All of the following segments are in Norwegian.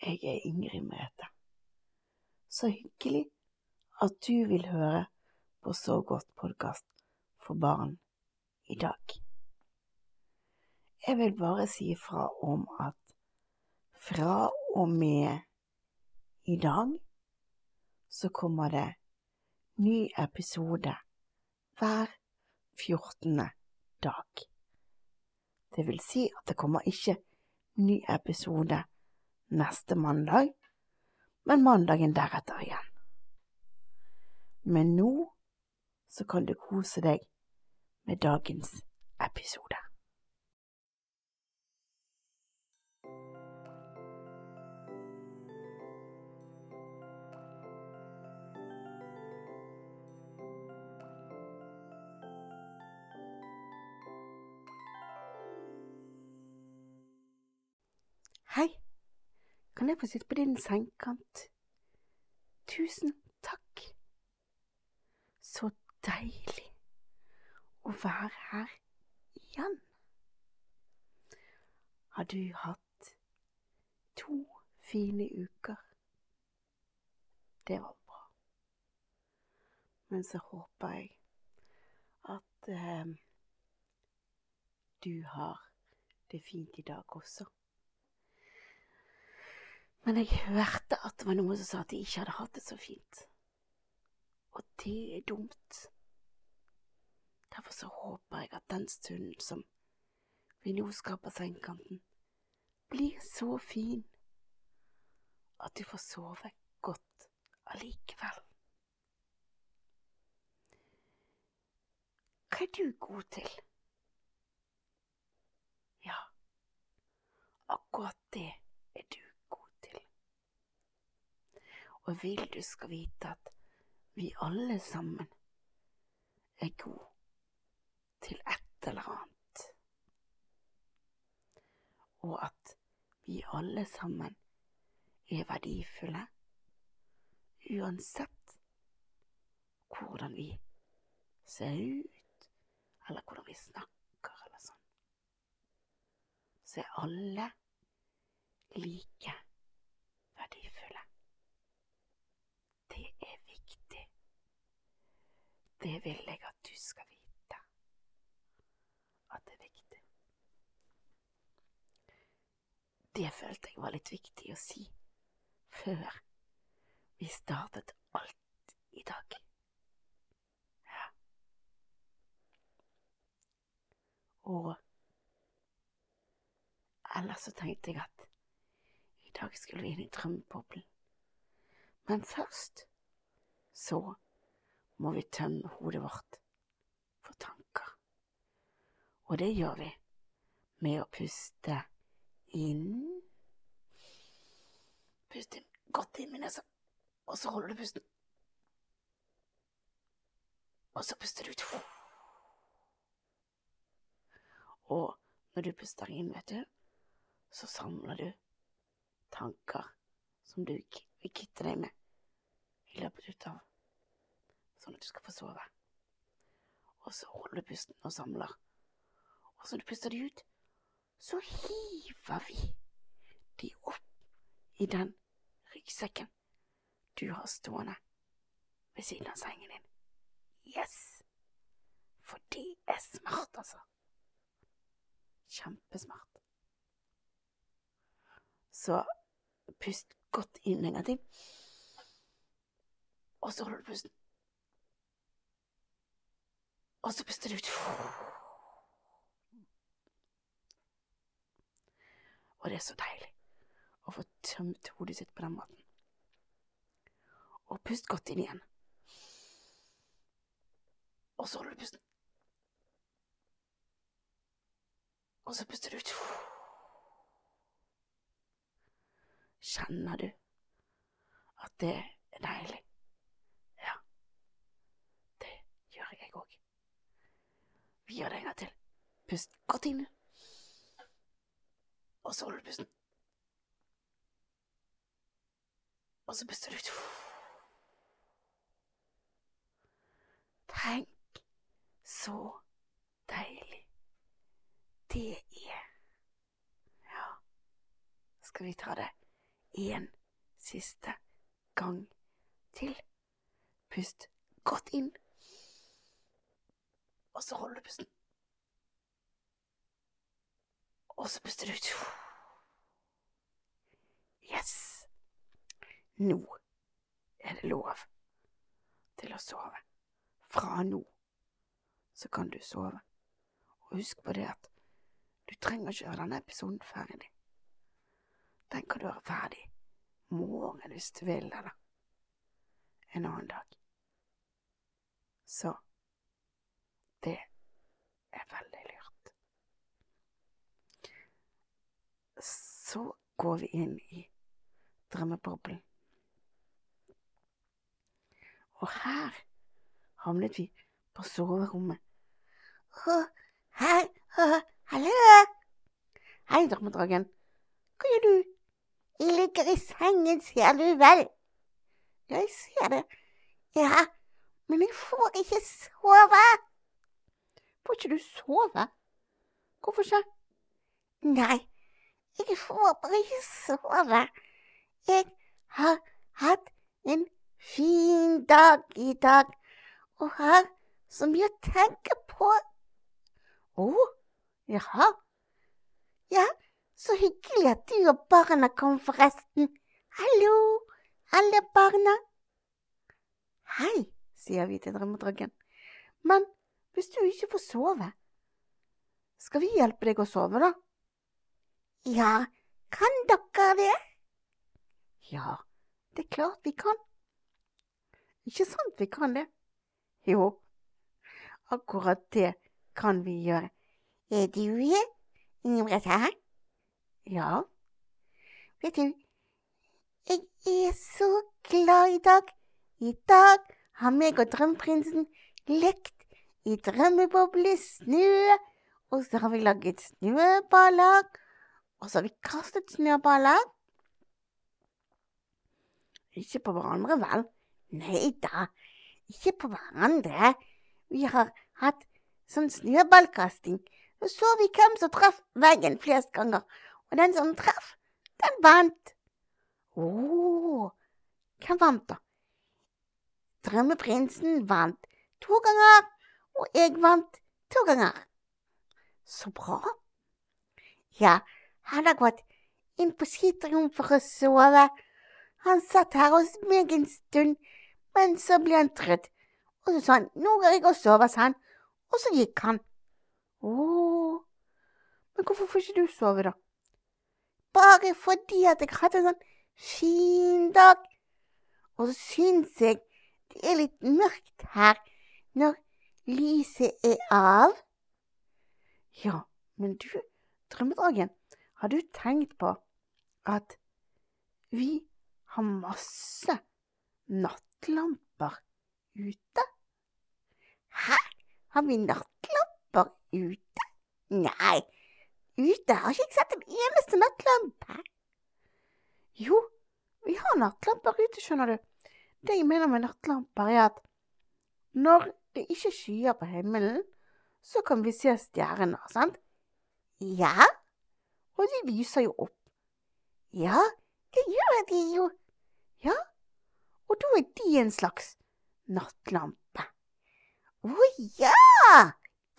Jeg er Ingrid Merete. Så hyggelig at du vil høre på Så godt podkast for barn i dag. Jeg vil bare si fra om at fra og med i dag så kommer det ny episode hver 14. dag. Det vil si at det kommer ikke ny episode neste mandag, men mandagen deretter igjen. Men nå så kan du kose deg med dagens episode. Hei, kan jeg få sitte på din sengekant? Tusen takk. Så deilig å være her igjen. Har du hatt to fine uker? Det var bra. Men så håper jeg at eh, du har det fint i dag også. Men jeg hørte at det var noen som sa at de ikke hadde hatt det så fint. Og det er dumt. Derfor så håper jeg at den stunden som vi nå skal på sengekanten, blir så fin at du får sove godt allikevel. Hva er du god til? Ja, akkurat det er du god til. Og vil du skal vite at vi alle sammen er gode til et eller annet. Og at vi alle sammen er verdifulle, uansett hvordan vi ser ut, eller hvordan vi snakker, eller sånn. Så er alle like verdifulle. Det er viktig. Det vil jeg at du skal vite. At det er viktig. Det følte jeg var litt viktig å si før vi startet alt i dag. Ja. Og ellers så tenkte jeg at i dag skulle vi inn i drømmeboblen. Men først så må vi tømme hodet vårt for tanker. Og det gjør vi med å puste inn Pust inn godt inn med nesa, og så holder du pusten. Og så puster du ut. Og når du puster inn, vet du, så samler du tanker som du vil kvitte deg med i løpet av sånn at du skal få sove. Og så holder du pusten og samler. Og så når du puster de ut, så hiver vi de opp i den ryggsekken du har stående ved siden av sengen din. Yes! For det er smart, altså. Kjempesmart. Så pust godt inn en gang til. Og så holder du pusten. Og så puster du ut. Og det er så deilig å få tømt hodet sitt på den måten. Og pust godt inn igjen. Og så holder du pusten. Og så puster du ut. Kjenner du at det er deilig? Ja, det gjør jeg òg. Vi gjør det en gang til. Pust godt inn. Og så holder du pusten. Og så puster du ut. Tenk så deilig det er. Ja, skal vi ta det en siste gang til. Pust godt inn, og så holder du pusten. Og så puster du ut. Yes. Nå er det lov til å sove. Fra nå så kan du sove. Og husk på det at du trenger ikke gjøre denne episoden ferdig. Den kan du gjøre ferdig morgen hvis du vil, eller en annen dag. Så det er veldig lurt. Så går vi inn i drømmeboblen. Og her havnet vi på soverommet. Å, hei, å, hallo! Hei, drømmedragen. Hva gjør du? Jeg ligger i sengen, ser du vel? Ja, jeg ser det. Ja, men jeg får ikke sove. Får ikke du sove? Hvorfor ikke? Nei, jeg får bare ikke sove. Jeg har hatt en fin dag i dag og har så mye å tenke på. Å, oh, jaha. Ja, så hyggelig at du og barna kom, forresten. Hallo, alle barna. Hei, sier vi til drømmedragen. Men hvis du ikke får sove, skal vi hjelpe deg å sove, da? Ja, kan dere det? Ja, det er klart vi kan. Ikke sant vi kan det? Jo, akkurat det kan vi gjøre. Er du Ingebrigt her? Ja. Vet du, jeg er så glad i dag. I dag har meg og drømmeprinsen lekt i drømmeboble snø, og så har vi laget snøballer, og så har vi kastet snøballer. Ikke på hverandre, vel? Nei da, ikke på hverandre. Vi har hatt sånn snøballkasting. Så så vi hvem som traff veggen flest ganger, og den som traff, den vant. Å, oh, hvem vant, da? Drømmeprinsen vant to ganger, og jeg vant to ganger. Så bra. Ja, han har gått inn på sitt rom for å sove. Han satt her hos meg en stund, men så ble han trøtt, og så sa han nå går jeg og sover, sa han, og så gikk han. Å, men hvorfor får ikke du sove, da? Bare fordi at jeg hadde en sånn fin dag, og så syns jeg det er litt mørkt her når lyset er av. Ja, men du, drømmedragen, har du tenkt på at vi har masse nattlamper ute? Hæ? Har vi nattlamper ute? Nei, ute har ikke jeg sett en eneste nattlampe. Jo, vi har nattlamper ute, skjønner du. Det jeg mener med nattlamper, er at når det ikke skyer på himmelen, så kan vi se stjerner, sant? Ja, og de lyser jo opp. Ja, det gjør de jo. Ja, og da er de en slags nattlampe. Å ja!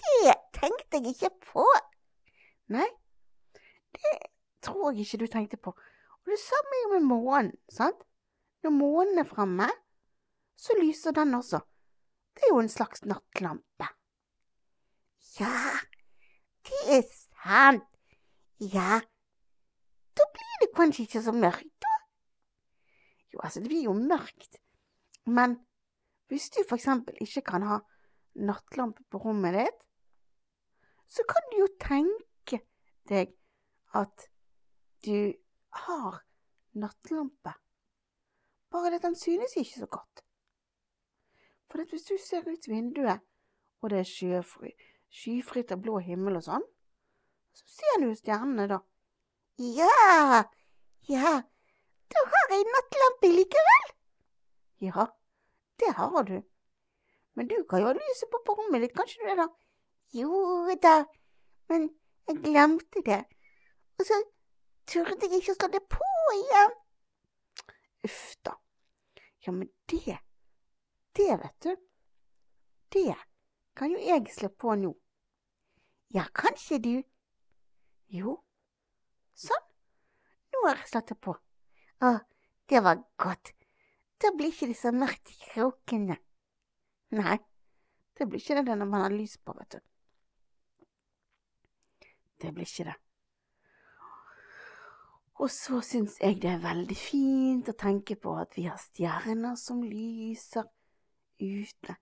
Det tenkte jeg ikke på. Nei, det tror jeg ikke du tenkte på. Og det samme er jo med månen, sant? Når månen er fremme, så lyser den også. Det er jo en slags nattlampe. Ja, det er sant. Ja, da blir det kanskje ikke så mørkt, da. Jo, altså, det blir jo mørkt, men hvis du for eksempel ikke kan ha nattlampe på rommet ditt, så kan du jo tenke deg at du har nattlampe, bare at den synes ikke så godt. For hvis du ser ut vinduet, og det er sjøfri, skyfritt av blå himmel og sånn, så ser du stjernene da. Ja, ja, da har jeg nattlampe likevel. Ja, det har du. Men du kan jo lyse på på rommet ditt, kanskje du det, da? Jo da, men jeg glemte det. Og så turde jeg ikke å slå det på igjen. Uff da. Ja, men det, det vet du, det kan jo jeg slå på nå. Ja, kanskje du. Jo, sånn, nå har jeg slått det på. Å, det var godt. Da blir ikke det så mørkt i krokene. Nei, det blir ikke det når man har lys på, vet du. Det blir ikke det. Og så syns jeg det er veldig fint å tenke på at vi har stjerner som lyser ute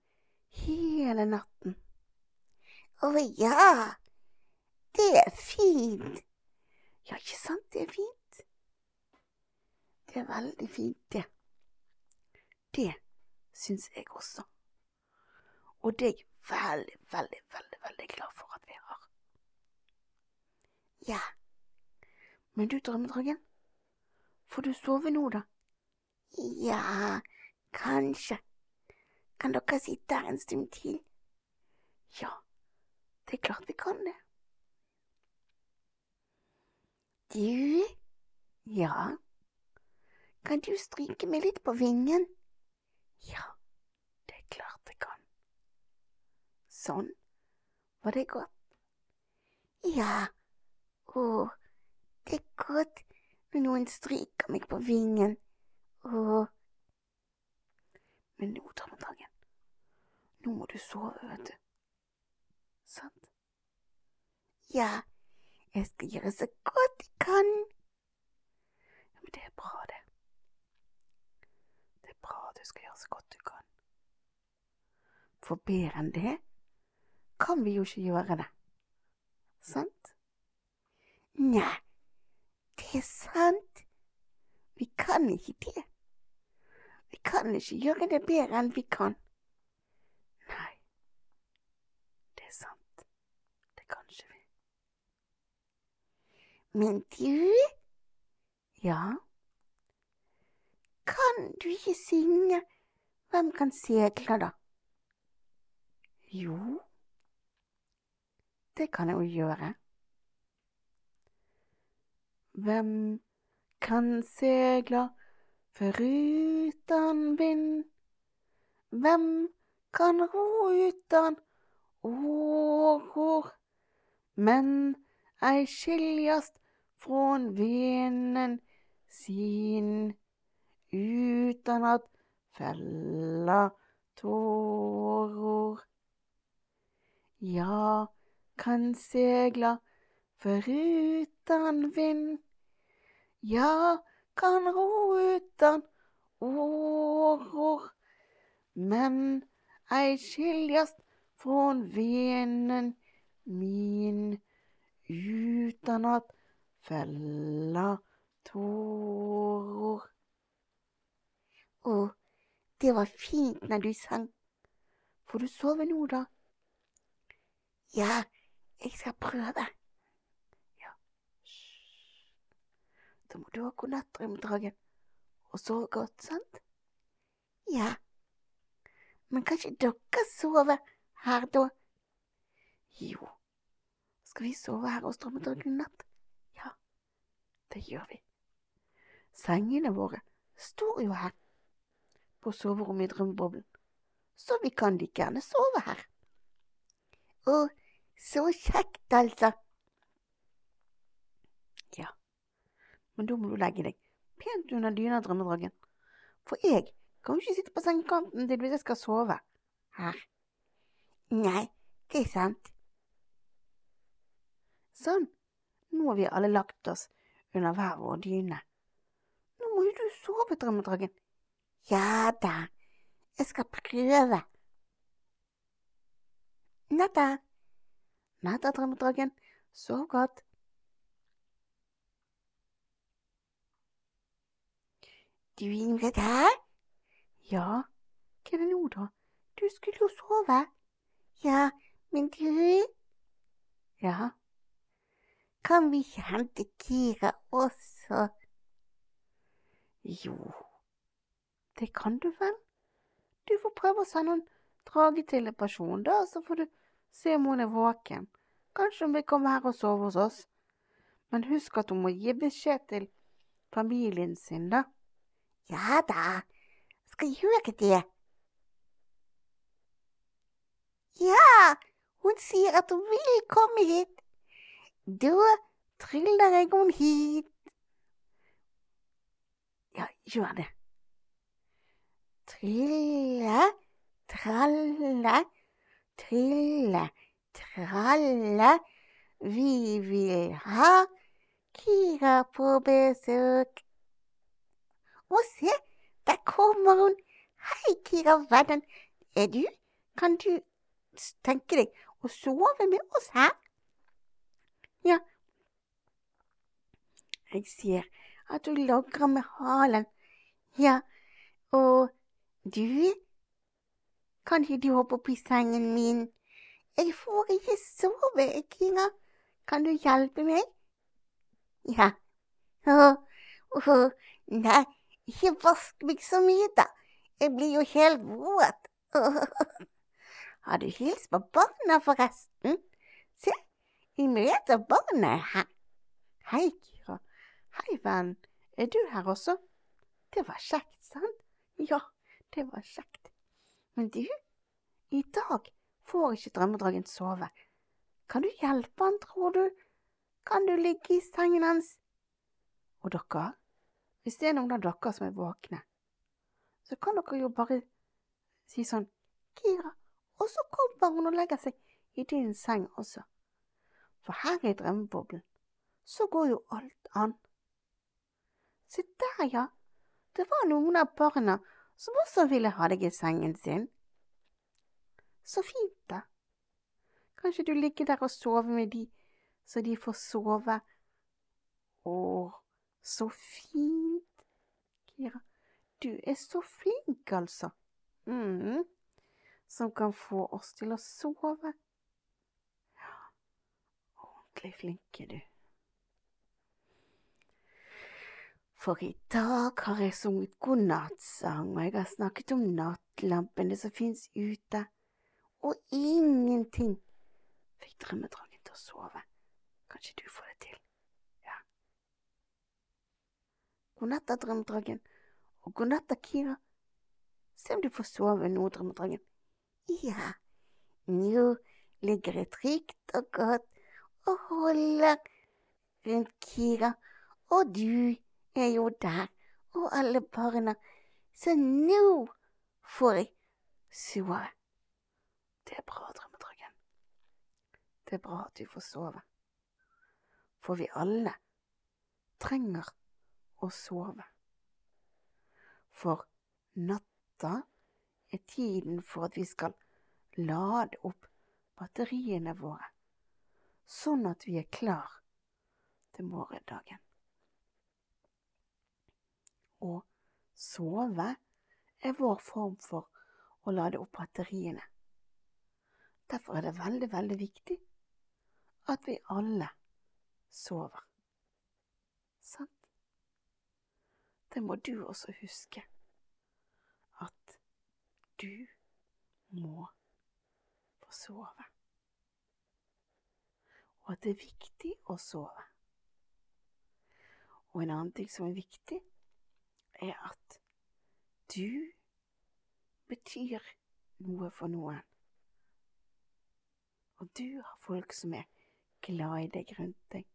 hele natten. Å ja, det er fint. Ja, ikke sant det er fint? Veldig fint, det. Det syns jeg også. Og det er jeg veldig, veldig, veldig, veldig glad for at vi har. Ja. Men du, drømmedragen, får du sove nå, da? Ja, kanskje. Kan dere sitte her en stund til? Ja, det er klart vi kan det. Du, ja, kan du stryke meg litt på vingen? Ja, det er klart jeg kan. Sånn, var det godt? Ja, å, det er godt når noen stryker meg på vingen. Åh. Men nå, Drømmedragen, nå må du sove, vet du. Sant? Ja, jeg skal gjøre så godt jeg kan. Ja, men det er bra, det. Bra du skal gjøre så godt du kan. For bedre enn det kan vi jo ikke gjøre det. Sant? Nei, det er sant. Vi kan ikke det. Vi kan ikke gjøre det bedre enn vi kan. Nei, det er sant. Det kan ikke vi. Men du, ja, kan du ikke synge Hvem kan segle, da? Jo, det kan jeg jo gjøre. Hvem kan segle foruten vind? Hvem kan ro utan åror? Men ei skiljast från vinden sin utan at fella tårer. Ja, kan segla foruten vind. Ja, kan ro utan åror, men ei skiljast från venen min utan at fella tårer. Det var fint når du sang. Får du sove nå, da? Ja, jeg skal prøve. Ja. Da må du ha god natt, drømmedragen, og sove godt, sant? Ja. Men kan ikke dere sove her, da? Jo, skal vi sove her hos drømmedragen i natt? Ja, det gjør vi. Sengene våre står jo her på soverommet i drømmeboblen, så vi kan like gjerne sove her. Å, så kjekt, altså. Ja, men da må du legge deg pent under dyna, drømmedragen. For jeg kan jo ikke sitte på sengekanten til hvis jeg skal sove her. Nei, det er sant. Sånn, nå har vi alle lagt oss under hver vår dyne. Nå må jo du sove, drømmedragen. Ja da, jeg skal prøve. Natta. Natta, drømmedragen. Sov godt. Du Ingrid her? Ja, hva er det nå, da? Du skulle jo sove. Ja, men du Ja, kan vi ikke hente Kira også? Jo, det kan du vel. Du får prøve å sende en dragetelepasjon, da, så får du se om hun er våken. Kanskje hun vil komme her og sove hos oss. Men husk at hun må gi beskjed til familien sin, da. Ja da, skal gjøre det. Ja, hun sier at hun vil komme hit. Da tryller jeg hun hit. Ja, gjør det. Trille, tralle, trille, tralle. Vi vil ha Kira på besøk. Å, se, der kommer hun. Hei, Kira, vennen. Er du? Kan du tenke deg å sove med oss her? Ja. Jeg ser at du logrer med halen. Ja, du, kan ikke du hoppe opp i sengen min? Jeg får ikke sove, Kinga. Kan du hjelpe meg? Ja. Åh, åh, nei, ikke vask meg så mye, da. Jeg blir jo helt våt. Har du hilst på barna, forresten? Se, jeg møter barna er her. Hei, Kira. Hei, venn. Er du her også? Det var kjekt, sant? Ja, det var kjekt. Men du, i dag får ikke drømmedragen sove. Kan du hjelpe han, tror du? Kan du ligge i sengen hans? Og dere, hvis det er noen av dere som er våkne, så kan dere jo bare si sånn Kira, og så kommer hun og legger seg i din seng også. For her i drømmeboblen så går jo alt an. Se der, ja. Det var noen av barna som også ville ha deg i sengen sin. Så fint, da. Kanskje du ligger der og sover med de, så de får sove. Å, så fint, Kira. Du er så flink, altså. mm. Som kan få oss til å sove. Ja, ordentlig flink er du. For i dag har jeg sunget godnattsang, og jeg har snakket om nattlampene som fins ute, og ingenting fikk drømmedragen til å sove. Kanskje du får det til? Ja. God natt da, drømmedragen, og god natt da, Kira. Se om du får sove nå, drømmedragen. Ja, nå ligger jeg trygt og godt og holder rundt Kira, og du er jo der, og alle barna, så nå får jeg sove. Det er bra, drømmedragen. Det er bra at du får sove. For vi alle trenger å sove. For natta er tiden for at vi skal lade opp batteriene våre, sånn at vi er klar til morgendagen. Å sove er vår form for å lade opp batteriene. Derfor er det veldig, veldig viktig at vi alle sover. Sant? Det må du også huske. At du må få sove. Og at det er viktig å sove. Og en annen ting som er viktig, er at du betyr noe for noen. Og du har folk som er glad i deg rundt deg.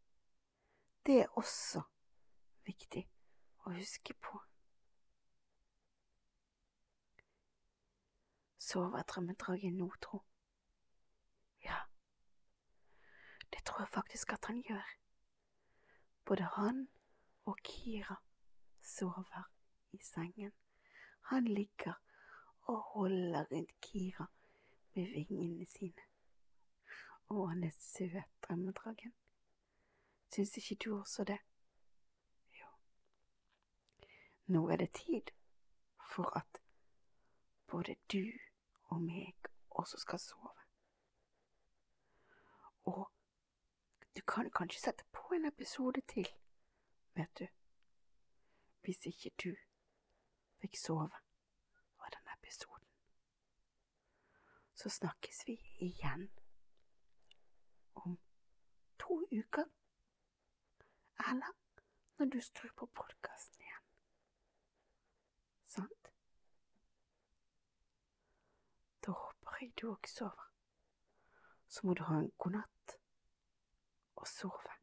Det er også viktig å huske på. Sover drømmedragen nå, tro? Ja, det tror jeg faktisk at han gjør. Både han og Kira sover i sengen. Han ligger og holder rundt Kira med vingene sine. Å, han er søt, drømmedragen. Syns ikke du også det? Jo. Nå er det tid for at både du og meg også skal sove. Og du kan kanskje sette på en episode til, vet du, hvis ikke du fikk sove. Det denne episoden. Så snakkes vi igjen om to uker, eller når du skrur på podkasten igjen. Sant? Da håper jeg du òg sover. Så må du ha en god natt og sove.